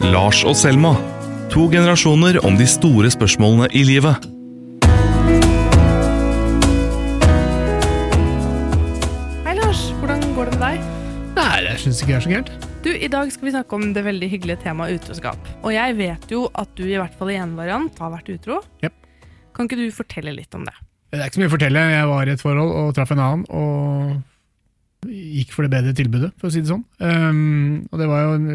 Lars og Selma. To generasjoner om de store spørsmålene i livet. Hei, Lars. Hvordan går det med deg? Nei, jeg syns ikke det er så gærent. Du, I dag skal vi snakke om det veldig hyggelige temaet utroskap. Og jeg vet jo at du i hvert fall i en variant har vært utro. Yep. Kan ikke du fortelle litt om det? Det er ikke så mye å fortelle. Jeg var i et forhold og traff en annen, og gikk for det bedre tilbudet, for å si det sånn. Um, og det var jo en,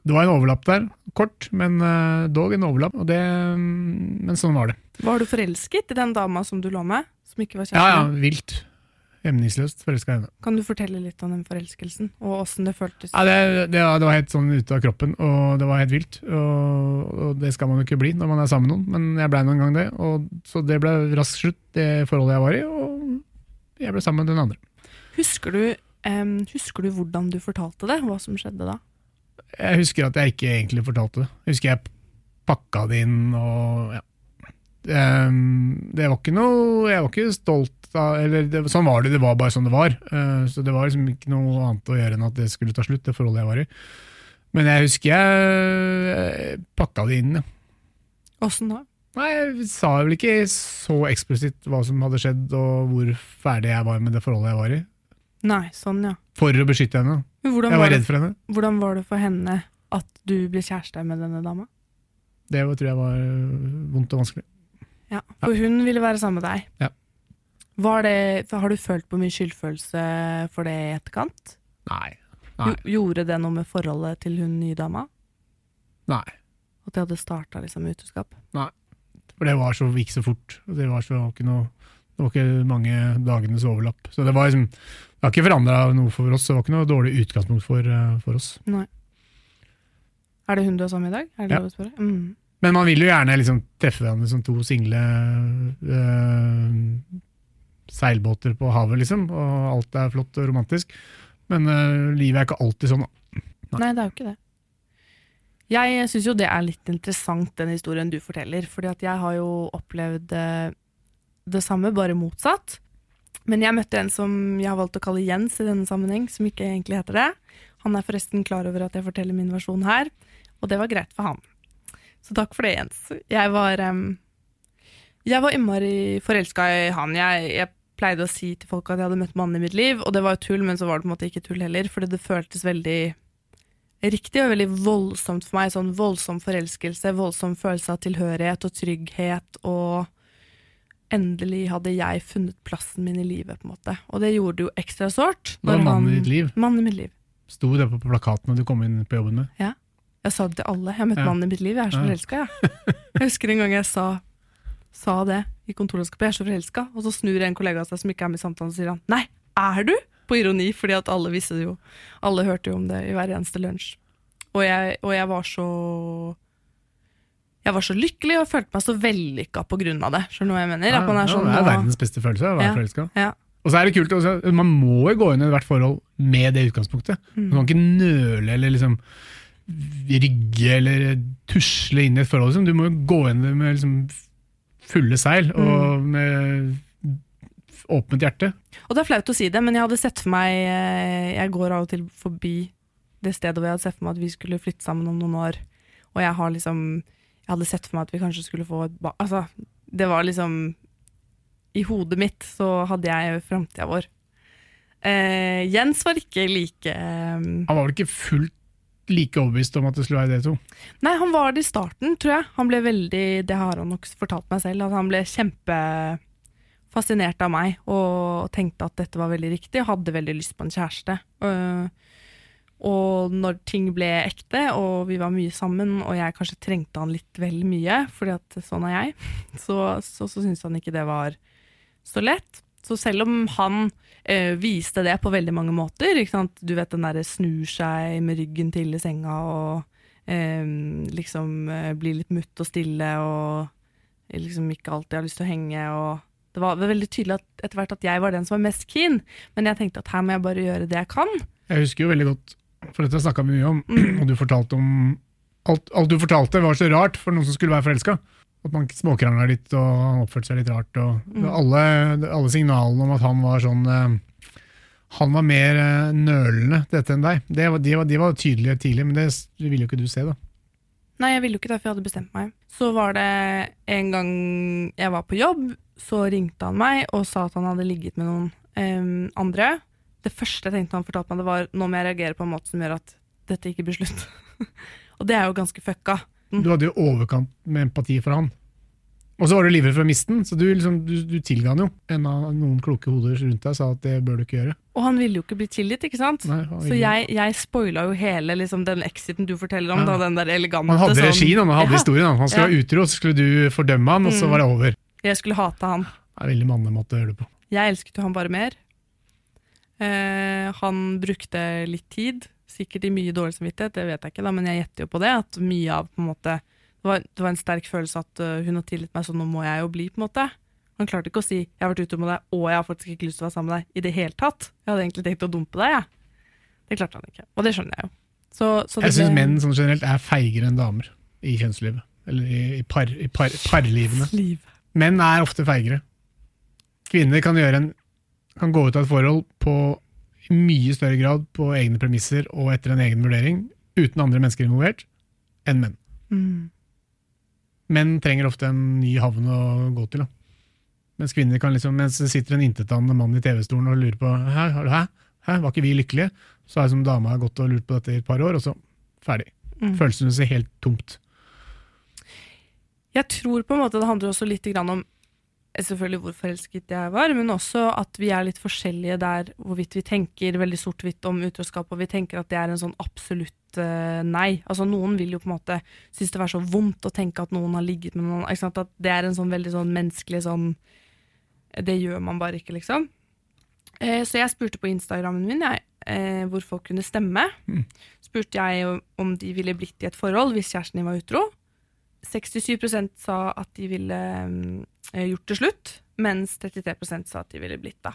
det var en overlapp der. Kort, men uh, dog en overlapp. Og det, um, men sånn var det. Var du forelsket i den dama som du lå med? Som ikke var Ja, ja, vilt. Hemningsløst forelska i henne. Kan du fortelle litt om den forelskelsen, og åssen det føltes? Ja, det, det, det var helt sånn ute av kroppen, og det var helt vilt. Og, og det skal man jo ikke bli når man er sammen med noen, men jeg blei noen gang det. Og, så det ble raskt slutt, det forholdet jeg var i, og jeg ble sammen med den andre. Husker du, um, husker du hvordan du fortalte det? Hva som skjedde da? Jeg husker at jeg ikke egentlig fortalte det. Jeg husker jeg pakka det inn og ja. Um, Det var ikke noe Jeg var ikke stolt av Eller det, sånn var det, det var bare sånn det var. Uh, Så det var liksom ikke noe annet å gjøre enn at det skulle ta slutt, det forholdet jeg var i. Men jeg husker jeg pakka det inn, ja. Åssen da? Nei, jeg sa vel ikke så eksplisitt hva som hadde skjedd, og hvor ferdig jeg var med det forholdet jeg var i. Nei, sånn ja. For å beskytte henne. Men Jeg var var det, redd for henne. hvordan var det for henne at du ble kjæreste med denne dama? Det tror jeg var øh, vondt og vanskelig. Ja, For hun ville være sammen med deg. Ja. Var det, har du følt på mye skyldfølelse for det i etterkant? Nei. Nei. Gjorde det noe med forholdet til hun nye dama? Nei. At det hadde starta liksom utroskap? For det var så, gikk så fort. Det var, så, ikke noe, det var ikke mange dagenes overlapp. Så det var liksom, det har ikke forandra noe for oss. Det var ikke noe dårlig utgangspunkt for, eh, for oss. Er det hun du er sammen med i dag? Er det Ja. lov å spørre? Mm. Men man vil jo gjerne liksom treffe hverandre som to single øh, seilbåter på havet, liksom. Og alt er flott og romantisk. Men øh, livet er ikke alltid sånn, da. Nei. Nei, det er jo ikke det. Jeg syns jo det er litt interessant, den historien du forteller. fordi at jeg har jo opplevd det samme, bare motsatt. Men jeg møtte en som jeg har valgt å kalle Jens i denne sammenheng, som ikke egentlig heter det. Han er forresten klar over at jeg forteller min versjon her, og det var greit for han. Så takk for det, Jens. Jeg var, um, jeg var innmari forelska i han. Jeg, jeg pleide å si til folk at jeg hadde møtt mannen i mitt liv, og det var jo tull, men så var det på en måte ikke tull heller, fordi det føltes veldig riktig og veldig voldsomt for meg. Sånn voldsom forelskelse, voldsom følelse av tilhørighet og trygghet, og endelig hadde jeg funnet plassen min i livet, på en måte. Og det gjorde det jo ekstra sårt. Det var mannen i ditt liv. Mannen i mitt liv. Sto det på plakatene du kom inn på jobben med? Ja. Jeg sa det til alle. Jeg har møtt Ja. mannen i mitt liv. Jeg er så Ja. forelska, jeg. Jeg husker en gang jeg sa, sa det i kontorlandskapet. Jeg er så forelska. Og så snur en kollega seg som ikke er med i samtalen, og sier han nei, er du? På ironi, fordi at alle visste det jo. Alle hørte jo om det i hver eneste lunsj. Og jeg, og jeg var så Jeg var så lykkelig og følte meg så vellykka av det. Skjønner du hva jeg mener? Man er sånn, det er verdens beste følelse å være Ja. forelska. Ja. Og så er det kult, også, man må jo gå inn i hvert forhold med det utgangspunktet. Mm. Man kan ikke nøle eller liksom rygge eller tusle inn i et forhold. Liksom. Du må jo gå inn med liksom fulle seil og Mm. med åpent hjerte. Og det er flaut å si det, men jeg hadde sett for meg eh, Jeg går av og til forbi det stedet hvor jeg hadde sett for meg at vi skulle flytte sammen om noen år. Og jeg har liksom Jeg hadde sett for meg at vi kanskje skulle få et barn Altså, det var liksom I hodet mitt så hadde jeg framtida vår. Eh, Jens var ikke like eh, Han var vel ikke fullt like overbevist om at det skulle være dere to. Nei, han var det i starten, tror jeg. Han ble veldig, Det har han nok fortalt meg selv, at han ble kjempefascinert av meg og tenkte at dette var veldig riktig, og hadde veldig lyst på en kjæreste. Øh, og når ting ble ekte, og vi var mye sammen, og jeg kanskje trengte han litt vel mye, fordi at sånn er jeg, så, så, så syntes han ikke det var så lett. Så selv om han eh, viste det på veldig mange måter, du vet den derre snur seg med ryggen til i senga og eh, liksom eh, blir litt mutt og stille og liksom ikke alltid har lyst til å henge og det var veldig tydelig at, etter hvert at jeg var den som var mest keen, men jeg tenkte at her må jeg bare gjøre det jeg kan. Jeg husker jo veldig godt, for dette snakka vi mye om, Mm. og du fortalte om alt, alt du fortalte var så rart for noen som skulle være forelska. At man småkrangla litt, og han oppførte seg litt rart. Og Mm. alle, alle signalene om at han var sånn eh, han var mer eh, nølende til dette enn deg. Det var, de, var, de var tydelige tidlig, men det ville jo ikke du se, da. Nei, jeg ville jo ikke det, for jeg hadde bestemt meg. Så var det en gang jeg var på jobb, så ringte han meg og sa at han hadde ligget med noen um, andre. Det første jeg tenkte han fortalte meg, det var nå må jeg reagere på en måte som gjør at dette ikke blir slutt. og det er jo ganske fucka. Du hadde jo overkant med empati for han. Og så var du livredd for å miste den, så du, liksom, du, du tilga han jo. En av noen kloke hoder rundt deg sa at det bør du ikke gjøre. Og han ville jo ikke bli tilgitt, ikke sant? Nei, Så jeg, jeg spoila jo hele liksom, den exiten du forteller om, Ja. da, den der elegante Han hadde sånn- regien, han hadde Ja. historien. Han, han skulle Ja. være utro, så skulle du fordømme han, og så Mm. var det over. Jeg skulle hate han. Det er veldig mannemåte å gjøre det på. Jeg elsket jo han bare mer. Eh, han brukte litt tid, sikkert i mye dårlig samvittighet, det vet jeg ikke, da, men jeg gjetter jo på det. At mye av på en måte Det var, det var en sterk følelse at uh, hun har tilgitt meg, så nå må jeg jo bli, på en måte. Han klarte ikke å si 'jeg har vært ute med deg, og jeg har faktisk ikke lyst til å være sammen med deg' i det hele tatt. Jeg hadde egentlig tenkt å dumpe deg, jeg. Det klarte han ikke. Og det skjønner jeg jo. Så, så Jeg syns ble- menn sånn generelt er feigere enn damer i kjønnslivet. Eller i, i, par, i par, parlivene. Liv. Menn er ofte feigere. Kvinner kan, gjøre en, kan gå ut av et forhold på i mye større grad på egne premisser og etter en egen vurdering, uten andre mennesker involvert, enn menn. Mm. Menn trenger ofte en ny havn å gå til. Da. Mens kvinner kan liksom, mens det sitter en intetanende mann i TV-stolen og lurer på hæ, har hæ, hæ, var ikke vi lykkelige? Så er det som dama har gått og lurt på dette i et par år, og så ferdig. Mm. Følelsene ser helt tomt. Jeg tror på en måte det handler også litt om selvfølgelig hvor forelsket jeg var, men også at vi er litt forskjellige der hvorvidt vi tenker veldig sort-hvitt om utroskap, og vi tenker at det er en sånn absolutt uh, nei. Altså Noen vil jo på en måte synes det er så vondt å tenke at noen har ligget med noen. Ikke sant? At det er en sånn veldig sånn menneskelig sånn Det gjør man bare ikke, liksom. Uh, så jeg spurte på Instagrammen min jeg, eh, hvor folk kunne stemme. Mm. Spurte jeg om de ville blitt i et forhold hvis kjæresten din var utro. 67% sa at de ville um, gjort det slutt, mens 33% sa at de ville blitt da.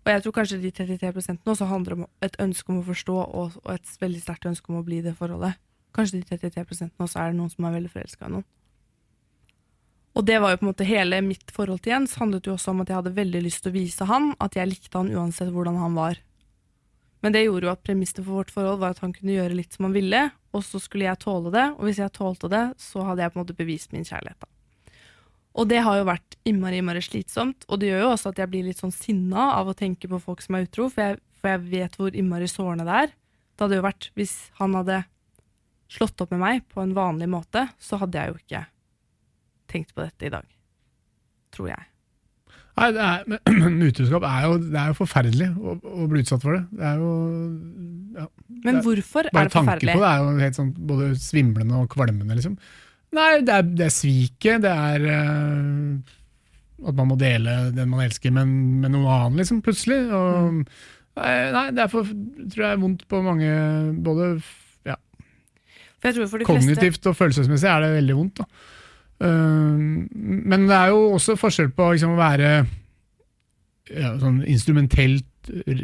Og jeg tror kanskje de 33 også handler om et ønske om å forstå og, og et veldig sterkt ønske om å bli i det forholdet. Kanskje de 33 også er det noen som er veldig forelska i noen. Og det var jo på en måte hele mitt forhold til Jens handlet jo også om at jeg hadde veldig lyst til å vise han at jeg likte han uansett hvordan han var. Men det gjorde jo at premisset for vårt forhold var at han kunne gjøre litt som han ville, og så skulle jeg tåle det, og hvis jeg tålte det, så hadde jeg på en måte bevist min kjærlighet. da. Og det har jo vært innmari, innmari slitsomt, og det gjør jo også at jeg blir litt sånn sinna av å tenke på folk som er utro, for jeg, for jeg vet hvor innmari sårende det er. Det hadde jo vært, hvis han hadde slått opp med meg på en vanlig måte, så hadde jeg jo ikke tenkt på dette i dag. Tror jeg. Nei, er, men utroskap er jo, det er jo forferdelig å, å bli utsatt for det. Det er jo ja, Men Det- hvorfor er det Bare forferdelig? på det er jo helt sånn både svimlende og kvalmende, liksom. Nei, det er, det er sviket, det er uh, at man må dele den man elsker med, med noen annen, liksom, plutselig. Og, nei, nei, det er for, tror jeg er vondt på mange Både ja, de fleste kognitivt og følelsesmessig er det veldig vondt. da. Men det er jo også forskjell på liksom, å være ja, sånn instrumentelt eh,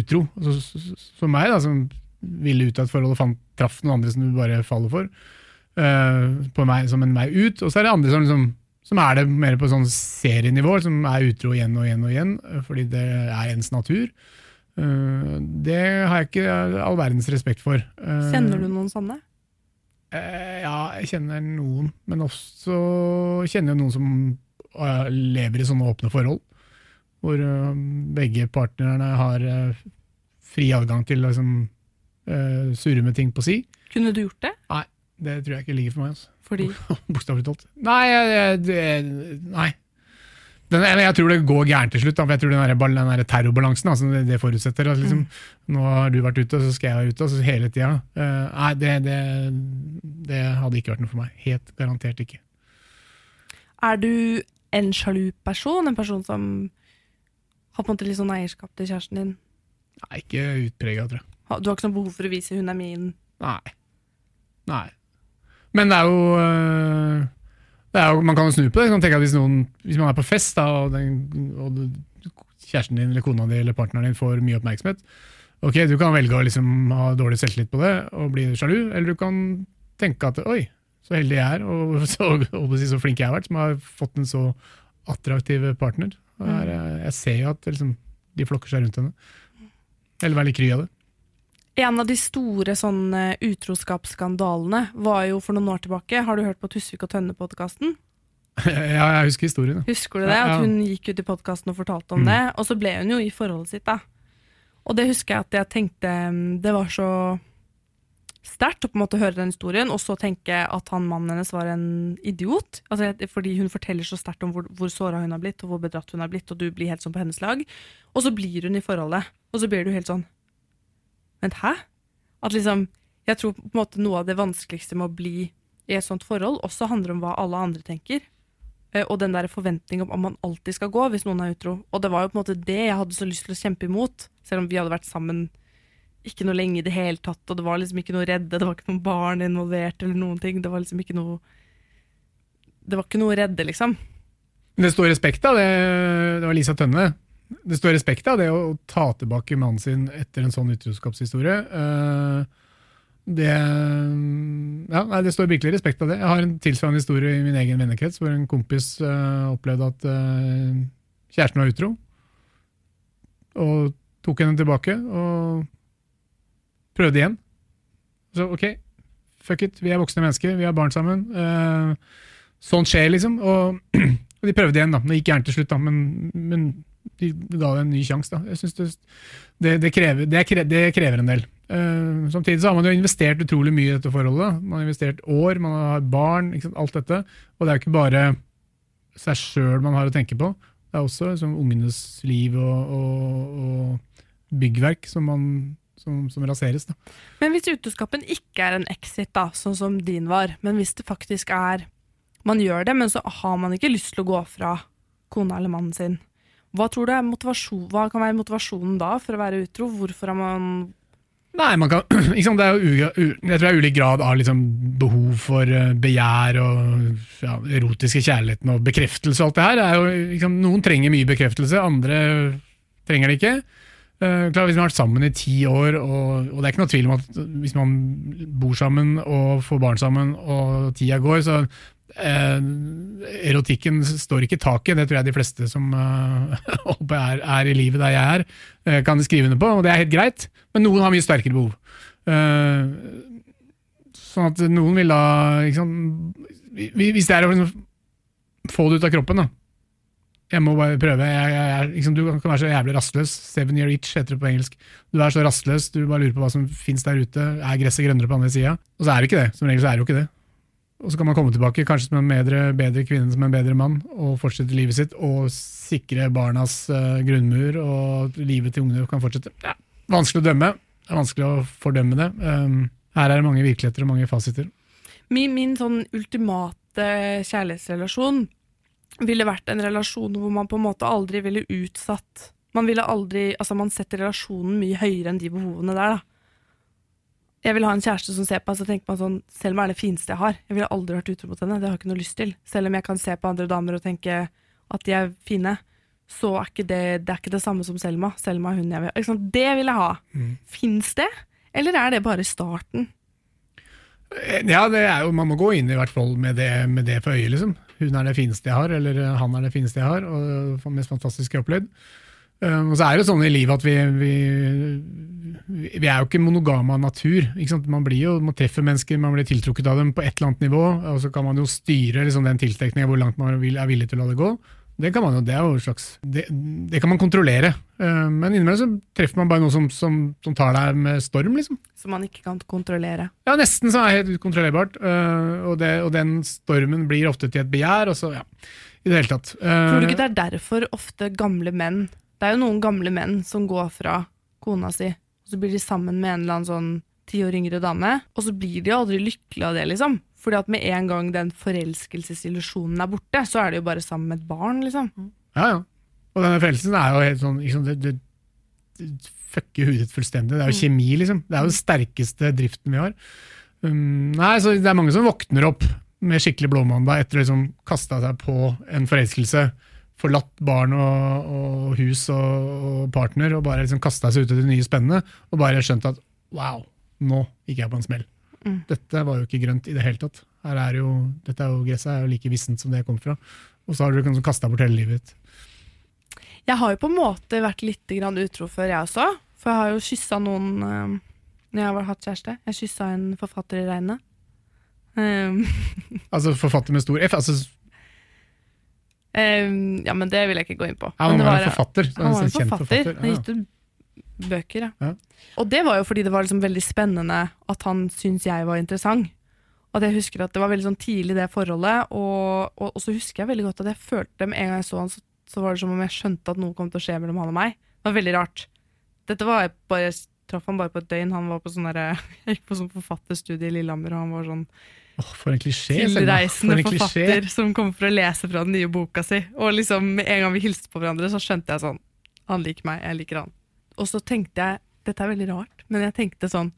utro. Altså, som meg, da, som ville ut av et forhold og fant, traff noen andre som du bare faller for. eh, på meg, som en vei ut. Og så er det andre som, liksom, som er det mer på sånn serienivå, som er utro igjen og igjen og igjen, eh, fordi det er ens natur. Det har jeg ikke all verdens respekt for. Kjenner du noen sånne? Eh, ja, jeg kjenner noen, men også kjenner jeg noen som uh, lever i sånne åpne forhold. Hvor uh, begge partnerne har uh, fri adgang til å liksom, surre med ting på si. Kunne du gjort det? Nei, Det tror jeg ikke ligger for meg. Altså. Fordi Bokstavelig talt. Nei, jeg- jeg- det, nei. Den, jeg tror det går gærent til slutt. Da, for jeg tror den, der, den der terrorbalansen altså det, det forutsetter at liksom, nå har du vært ute, og så skal jeg ute. Altså, hele tida. Uh, nei, det, det, det hadde ikke vært noe for meg. Helt garantert ikke. Er du en sjalu person? En person som har på en måte litt sånn eierskap til kjæresten din? Nei, ikke utprega, tror jeg. Du har ikke sånn behov for å vise 'hun er min'? Nei. Nei. Men det er jo øh, jo, Man kan jo snu på det. Kan at Hvis, noen, hvis man er på fest, da, og, den, og kjæresten din eller kona di eller partneren din får mye oppmerksomhet Ok, Du kan velge å liksom ha dårlig selvtillit på det og bli sjalu, eller du kan tenke at oi, så heldig jeg er, og så, og så flink jeg har vært, som har fått en så attraktiv partner. Her, jeg ser jo at liksom, de flokker seg rundt henne. Eller være litt kry av det. En av de store sånn eh, utroskapsskandalene var jo for noen år tilbake. Har du hørt på Tusvik og Tønne-podkasten? ja, jeg husker historien. Husker du det? At hun gikk ut i podkasten og fortalte om Mm. det. Og så ble hun jo i forholdet sitt, da. Og det husker jeg at jeg tenkte mm, Det var så sterkt å på en måte høre den historien, og så tenke at han mannen hennes var en idiot. Altså, fordi hun forteller så sterkt om hvor, hvor såra hun har blitt, og hvor bedratt hun har blitt, og du blir helt sånn på hennes lag. Og så blir hun i forholdet, og så blir du helt sånn Vent, hæ? At liksom Jeg tror på en måte noe av det vanskeligste med å bli i et sånt forhold også handler om hva alle andre tenker. Eh, Og den der forventningen om at man alltid skal gå hvis noen er utro. Og det var jo på en måte det jeg hadde så lyst til å kjempe imot. Selv om vi hadde vært sammen ikke noe lenge i det hele tatt, og det var liksom ikke noe redde, det var ikke noen barn involvert eller noen ting. Det var liksom ikke noe Det var ikke noe redde, liksom. Det står respekt av det, det var Lisa Tønne. Det står respekt av det å ta tilbake mannen sin etter en sånn utroskapshistorie. Eh, Det, ja, det står virkelig respekt av det. Jeg har en tilsvarende historie i min egen vennekrets, hvor en kompis eh, opplevde at eh, kjæresten var utro. Og tok henne tilbake og prøvde igjen. Så ok, fuck it, vi er voksne mennesker, vi har barn sammen. Sånt skjer, liksom. Og de prøvde igjen, da. Det gikk gærent til slutt, da, men, men de ga det en ny sjanse. da. Det, det, det, krever, det, er krever en del. Uh, samtidig så har man jo investert utrolig mye i dette forholdet. Man har investert år, man har barn, alt dette. Og det er jo ikke bare seg sjøl man har å tenke på. Det er også liksom, ungenes liv og, og, og byggverk som, man, som, som raseres. Da. Men hvis utroskapen ikke er en exit, da, sånn som din var, men hvis det faktisk er Man gjør det, men så har man ikke lyst til å gå fra kona eller mannen sin. Hva tror du er hva kan være motivasjonen da for å være utro? Hvorfor har man Nei, man kan, liksom, det er jo, jeg tror det er ulik grad av liksom behov for eh, begjær og ja, erotiske kjærligheten og bekreftelse og alt det her. Er jo, liksom, noen trenger mye bekreftelse, andre trenger det ikke. Uh, klar, hvis man har vært sammen i ti år, og, og det er ikke noe tvil om at hvis man bor sammen og får barn sammen og tida går, så eh, erotikken står ikke i taket. Det tror jeg de fleste som eh, er, er i livet der jeg er, eh, kan skrive under på, og det er helt greit. Men noen har mye sterkere behov. Eh, sånn at noen vil da liksom, Hvis det er å liksom få det ut av kroppen, da. Jeg må bare prøve. Jeg, jeg, jeg, liksom, du kan være så jævlig rastløs. Seven year itch heter det på engelsk. Du er så rastløs, du bare lurer på hva som fins der ute. Er gresset grønnere på andre sida? Og så er det ikke det. Som regel så er det jo ikke det. Og så kan man komme tilbake, kanskje som en bedre, bedre kvinne som en bedre mann, og fortsette livet sitt, og sikre barnas uh, grunnmur, og livet til ungene kan fortsette. Ja, vanskelig å dømme. Det er vanskelig å fordømme det. Um, her er det mange virkeligheter og mange fasiter. Min, min sånn ultimate kjærlighetsrelasjon ville vært en relasjon hvor man på en måte aldri ville utsatt Man ville aldri, altså man setter relasjonen mye høyere enn de behovene der. da. Jeg vil ha en kjæreste som ser på meg, så tenker man sånn Selma er det fineste jeg har. Jeg ville aldri vært utro mot henne. Det har jeg ikke noe lyst til. Selv om jeg kan se på andre damer og tenke at de er fine, så er ikke det, det er ikke det samme som Selma. Selma er hun jeg vil ha. Det vil jeg ha. Mm. Fins det? Eller er det bare starten? Eh, Ja, det er jo, man må gå inn i hvert fall med det, med det for øyet, liksom. Hun er det fineste jeg har, eller han er det fineste jeg har, og det mest fantastiske jeg har opplevd. Um, og så er det sånn i livet at vi, vi, vi er jo ikke monogame av natur. Man blir jo, man treffer mennesker, man blir tiltrukket av dem på et eller annet nivå, og så kan man jo styre liksom, den tiltrekninga, hvor langt man vil, er villig til å la det gå. Det kan man jo, det er jo slags, det, det kan man kontrollere. Uh, men innimellom så treffer man bare noe som, som, som tar deg med storm, liksom. Som man ikke kan kontrollere. Ja, nesten så er det helt ukontrollerbart. øh, og, det, og den stormen blir ofte til et begjær, og så, ja. I det hele tatt. Tror du ikke det er derfor ofte gamle menn Det er jo noen gamle menn som går fra kona si, og så blir de sammen med en eller annen sånn ti år yngre dame, og så blir de aldri lykkelige av det, liksom. Fordi at med en gang den forelskelsesillusjonen er borte, så er de jo bare sammen med et barn, liksom. Ja, ja. Og denne forelskelsen er jo helt sånn liksom, det, det, det fucker hudet fullstendig. Det er jo kjemi, liksom. Det er jo den sterkeste driften vi har. Um, nei, så Det er mange som våkner opp med skikkelig blåmandag etter å liksom kasta seg på en forelskelse. Forlatt barn og, og hus og, og partner og bare liksom kasta seg ut i det nye spennende. Og bare skjønt at wow, nå gikk jeg på en smell. Mm. Dette var jo ikke grønt i det hele tatt. Her er jo, dette er jo, Gresset er jo like vissent som det jeg kom fra. Og så har du liksom kasta bort hele livet ditt. Jeg har jo på en måte vært litt grann utro før, jeg også. For jeg har jo kyssa noen uh, når jeg har hatt kjæreste. Jeg kyssa en forfatter i regnet. Um, Altså forfatter med stor F. Altså, um, ja, men det vil jeg ikke gå inn på. han Men det var var- en forfatter. Han var en forfatter. forfatter. Han gitt ut bøker, ja. Ja. Og det var jo fordi det var liksom veldig spennende at han syntes jeg var interessant. Og jeg husker at det var veldig sånn tidlig det forholdet, og, og, og så husker jeg veldig godt at jeg følte med en gang jeg så han, så, så var det som om jeg skjønte at noe kom til å skje mellom han og meg. Det var veldig rart. Dette var jeg bare, jeg traff han bare på et døgn. Han var på sånn Jeg gikk på sånn forfatterstudie i Lillehammer, og han var sånn Åh, for en klisjé. Tilreisende For en klisjé. forfatter som kommer for å lese fra den nye boka si. Og liksom med en gang vi hilste på hverandre, så skjønte jeg sånn Han liker meg, jeg liker han. Og så tenkte jeg Dette er veldig rart, men jeg tenkte sånn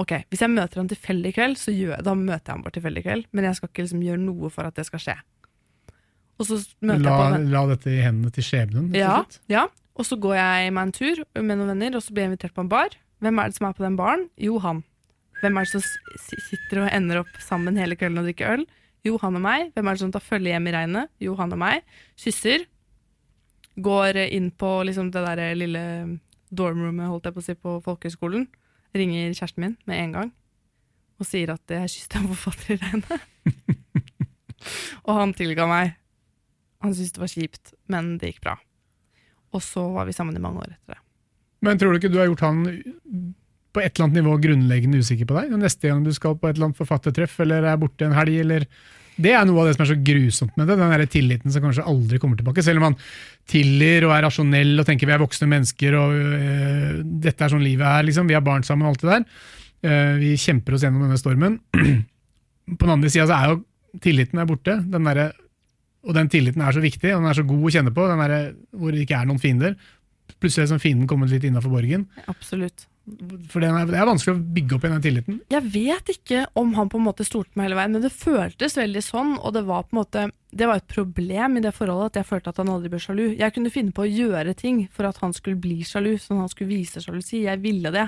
Ok, hvis jeg møter han tilfeldig i kveld, så gjør, da møter jeg han bare tilfeldig i kveld. Men jeg skal ikke liksom gjøre noe for at det skal skje. Og så møter La, jeg på la dette i hendene til skjebnen. ja, ja. Og så går jeg meg en tur med noen venner, og så blir jeg invitert på en bar. Hvem er det som er på den baren? Jo, han. Hvem er det som sitter og ender opp sammen hele kvelden og drikker øl? Jo, han og meg. Hvem er det som tar følge hjem i regnet? Jo, han og meg. Kysser. Går inn på liksom det der lille dormroomet, holdt jeg på å si, på folkehøyskolen. Ringer kjæresten min med en gang og sier at jeg kysset en forfatter i regnet. og han tilga meg. Han syntes det var kjipt, men det gikk bra. Og så var vi sammen i mange år etter det. Men tror du ikke du har gjort han på et eller annet nivå grunnleggende usikker på deg? Neste gang du skal på et eller annet forfattertreff eller er borte en helg, eller Det er noe av det som er så grusomt med det, den der tilliten som kanskje aldri kommer tilbake. Selv om man tilgir og er rasjonell og tenker vi er voksne mennesker og øh, dette er sånn livet er, liksom. vi har barn sammen og alt det der. Uh, vi kjemper oss gjennom denne stormen. på den andre sida så er jo tilliten er borte. Den der, og den tilliten er så viktig, og den er så god å kjenne på, den der, hvor det ikke er noen fiender. Plutselig er sånn fienden kommet litt innafor borgen. Absolutt. For det er, det er vanskelig å bygge opp igjen den tilliten. Jeg vet ikke om han på en måte stolte på meg hele veien, men det føltes veldig sånn, og det var på en måte Det var et problem i det forholdet at jeg følte at han aldri ble sjalu. Jeg kunne finne på å gjøre ting for at han skulle bli sjalu, sånn at han skulle vise sjalusi. Jeg ville det,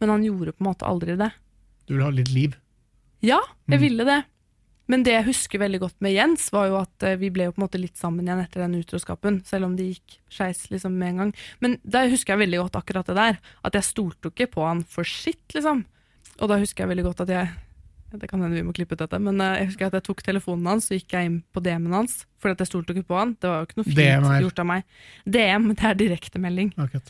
men han gjorde på en måte aldri det. Du vil ha litt liv. Ja, jeg Mm. ville det. Men det jeg husker veldig godt med Jens, var jo at eh, vi ble jo på en måte litt sammen igjen etter den utroskapen, selv om det gikk skeis liksom med en gang. Men da husker jeg veldig godt akkurat det der, at jeg stolte jo ikke på han for sitt, liksom. Og da husker jeg veldig godt at jeg det kan hende vi må klippe ut dette, men eh, jeg husker at jeg tok telefonen hans, og gikk jeg inn på DM-en hans, fordi at jeg stolte ikke på han. Det var jo ikke noe fint DM er- gjort av meg. DM, det er direktemelding. Okay.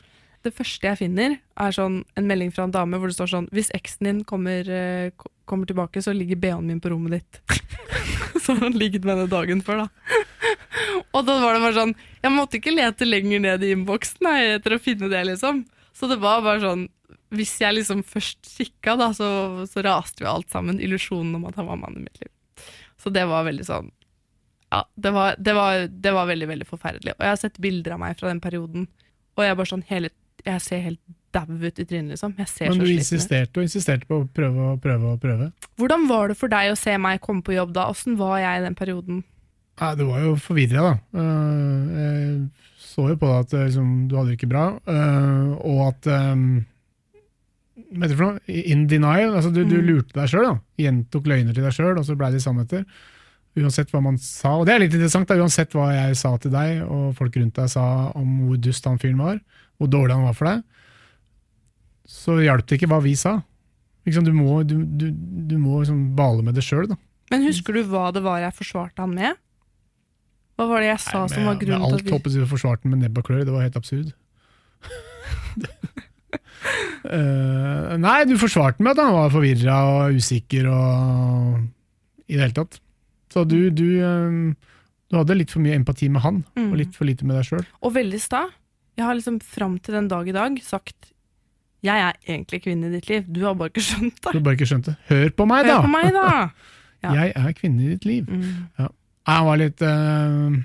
Det første jeg finner, er sånn en melding fra en dame hvor det står sånn Hvis eksen din kommer, eh, kommer tilbake, så ligger BH-en min på rommet ditt. så han ligget med henne dagen før, da. Og da var det bare sånn Jeg måtte ikke lete lenger ned i innboksen etter å finne det, liksom. Så det var bare sånn Hvis jeg liksom først kikka, da, så, så raste vi alt sammen. Illusjonen om at han var mannen i mitt liv. Så det var veldig sånn Ja, det var, det var, det var veldig, veldig forferdelig. Og jeg har sett bilder av meg fra den perioden, og jeg er bare sånn hele jeg ser helt dau ut i trynet, liksom. Jeg ser Men så du sliten ut. insisterte og insisterte på å prøve og prøve og prøve. Hvordan var det for deg å se meg komme på jobb da? Åssen var jeg i den perioden? Nei, du var jo forvirra, da. Eh, Jeg så jo på deg at eh, liksom, du hadde det ikke bra, eh, og at Hva heter for noe? In denial. Altså, du, du Mm. lurte deg sjøl. Gjentok løgner til deg sjøl, og så blei de sannheter. Uansett hva man sa. Og det er litt interessant, da, uansett hva jeg sa til deg, og folk rundt deg sa om hvor dust han fyren var, hvor dårlig han var for deg, så hjalp det ikke hva vi sa. Du må, du, du, du må liksom bale med det sjøl, da. Men husker du hva det var jeg forsvarte han med? Hva var det jeg sa Nei, som var med, grunnen med til alt at vi hoppet jeg du forsvarte han med nebb og klør, det var helt absurd. Uh, nei, du forsvarte meg med at han var forvirra og usikker og i det hele tatt. Så du, du, eh, du hadde litt for mye empati med han, Mm. og litt for lite med deg sjøl. Og veldig sta. Jeg har liksom fram til den dag i dag sagt jeg er egentlig kvinne i ditt liv, du har bare ikke skjønt Du det. har bare ikke skjønt det. Hør på meg, da! Hør på meg, da! Ja. Jeg er kvinne i ditt liv. Mm. Ja. han var litt uh,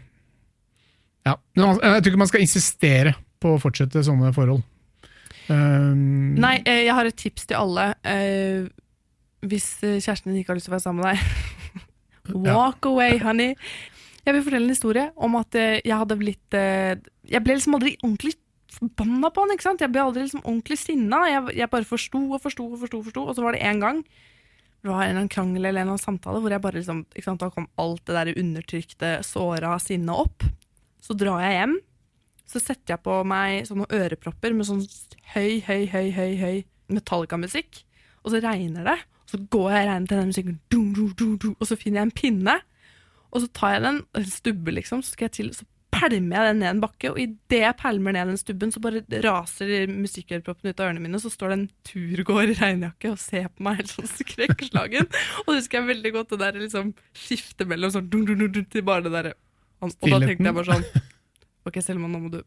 Ja. Men jeg tror ikke man skal insistere på å fortsette sånne forhold. Um, Nei, eh, jeg har et tips til alle. Uh, hvis kjæresten din ikke har lyst til å være sammen med deg, walk away, honey. Jeg vil fortelle en historie om at jeg hadde blitt Jeg ble liksom aldri ordentlig forbanna på han. ikke sant? Jeg ble aldri liksom ordentlig sinna. Jeg, jeg bare forsto og forsto og forsto, forsto, og så var det en gang det var en eller annen krangel eller en eller annen samtale hvor jeg bare liksom, ikke sant, da kom alt det der undertrykte, såra sinnet opp. Så drar jeg hjem, så setter jeg på meg sånne ørepropper med sånn høy, høy, høy, høy, høy Metallica-musikk. Og så regner det. Og så går jeg og regner til den musikken, dum, dum, dum, og så finner jeg en pinne. Og så tar jeg den, en stubbe liksom, så skal jeg til, så pælmer jeg den ned en bakke, og idet jeg pælmer ned den stubben, så bare raser musikkøreproppen ut av ørene mine, så står det en turgåer i regnjakke og ser på meg helt sånn skrekkslagen. og det husker jeg veldig godt, det der liksom skiftet mellom sånn dun, dun, dun, til bare det derre Og da tenkte jeg bare sånn Ok, Selma, nå må du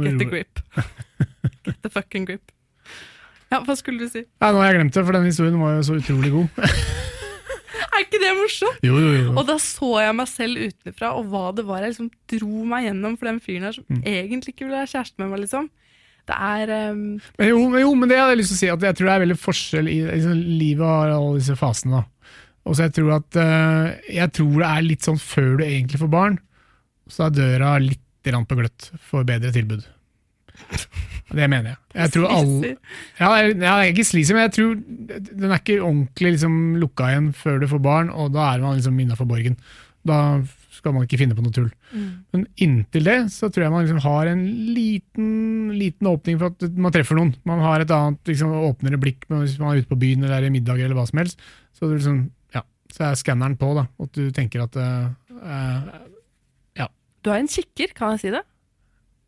get the grip. Get the fucking grip. Ja, hva skulle du si? Ja, nå har jeg glemt det, for den historien var jo så utrolig god. Er ikke det morsomt? jo, jo, jo. Og da så jeg meg selv utenfra, og hva det var jeg liksom dro meg gjennom for den fyren her som Mm. egentlig ikke ville være kjæreste med meg, liksom. Det er um... Men jo, men jo, men det hadde jeg lyst til å si, at jeg tror det er veldig forskjell i liksom, Livet har alle disse fasene. da. Og så jeg tror at uh, Jeg tror det er litt sånn før du egentlig får barn, så er døra litt på gløtt for bedre tilbud. Det mener jeg. Jeg tror alle. Ja, jeg, jeg er ikke sleazy, men jeg tror den er ikke ordentlig liksom, lukka igjen før du får barn, og da er man liksom innafor borgen. Da skal man ikke finne på noe tull. Mm. Men inntil det så tror jeg man liksom har en liten, liten åpning for at man treffer noen. Man har et annet liksom, åpnere blikk hvis man er ute på byen eller er i middag eller hva som helst. Så, det liksom, ja, så er skanneren på, da, og du tenker at uh, uh, Ja. Du har en kikker, kan jeg si det?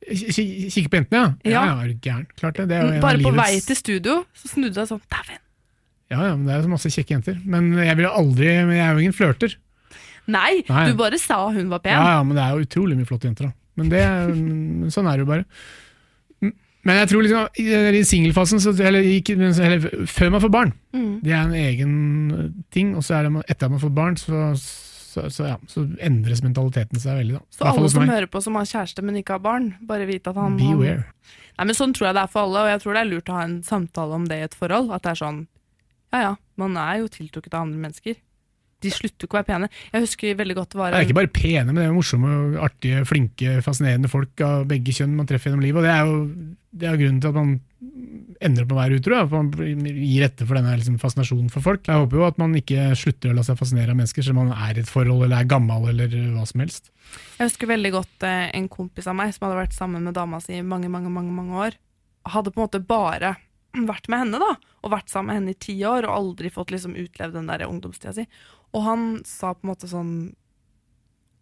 Ki- Kikke på jentene, ja? Ja. Ja, ja, gæren. Klart det. det er jo en Bare på vei til studio så snudde jeg sånn Dæven! Ja, ja, men det er jo masse kjekke jenter. Men jeg ville aldri jeg er jo ingen flørter. Nei, Nei. du bare sa hun var pen. Ja, ja, men det er jo utrolig mye flotte jenter, da. Men det, sånn er det jo bare. Men jeg tror liksom i, singelfasen, eller, eller før man får barn, Mm. det er en egen ting. Og så er det etter at man får barn, så, så, så, ja, så endres mentaliteten seg veldig. Da. Så alle som hører på som har kjæreste, men ikke har barn, bare vite at han, han Nei, men Sånn tror jeg det er for alle, og jeg tror det er lurt å ha en samtale om det i et forhold. At det er sånn Ja ja, man er jo tiltrukket av andre mennesker. De slutter ikke å være pene. Jeg husker veldig godt var Det er ikke bare pene, men det er morsomme, artige, flinke, fascinerende folk av begge kjønn man treffer gjennom livet. Og det er jo, det er grunnen til at man ender opp med å være utro. At man gir etter for denne liksom, fascinasjonen for folk. Jeg håper jo at man ikke slutter å la seg fascinere av mennesker, selv om man er i et forhold eller er gammel eller hva som helst. Jeg husker veldig godt eh, en kompis av meg som hadde vært sammen med dama si i mange, mange, mange, mange år. Hadde på en måte bare vært med henne, da, og vært sammen med henne i ti år, og aldri fått liksom utlevd den der ungdomstida si. Og han sa på en måte sånn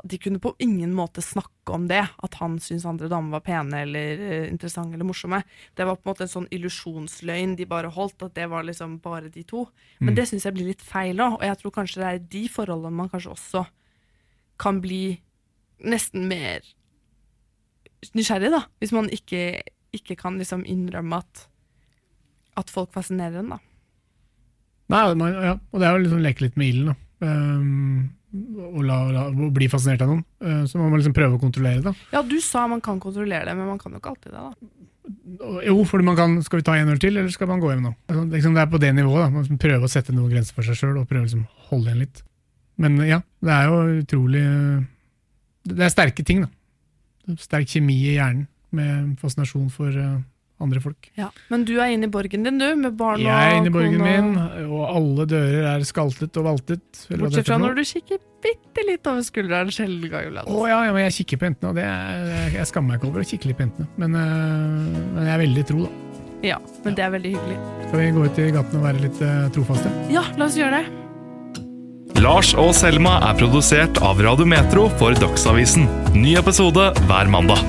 De kunne på ingen måte snakke om det, at han syntes andre damer var pene eller eh, interessante eller morsomme. Det var på en måte en sånn illusjonsløgn de bare holdt, at det var liksom bare de to. Men det syns jeg blir litt feil òg, og jeg tror kanskje det er de forholdene man kanskje også kan bli nesten mer nysgjerrig, da. Hvis man ikke, ikke kan liksom innrømme at, at folk fascinerer en, da. Nei, man, ja, og det er jo liksom leke litt med ilden. da. Um, og la, la, og bli fascinert av noen. Uh, så må man liksom prøve å kontrollere det. Ja, du sa man kan kontrollere det, men man kan jo ikke alltid det, da. Jo, fordi man kan, Skal vi ta en øl til, eller skal man gå hjem nå? Liksom, det er på det nivået. da. Man prøver prøve å sette noen grenser for seg sjøl og prøve å liksom, holde igjen litt. Men ja, det er jo utrolig Det er sterke ting, da. Sterk kjemi i hjernen med fascinasjon for uh, andre folk. Ja. Men du er inne i borgen din, du, med barn og Jeg er inne i borgen og- min, og alle dører er skaltet og valtet. eller hva det Bortsett fra når du kikker bitte litt over skulderen selv. Å ja, ja, men jeg kikker på jentene, og det er, jeg skammer meg ikke over å kikke litt på jentene. Men, øh, men jeg er veldig tro, da. Ja, men det er veldig hyggelig. Skal vi gå ut i gaten og være litt øh, trofaste? Ja, la oss gjøre det. Lars og Selma er produsert av Radio Metro for Dagsavisen. Ny episode hver mandag.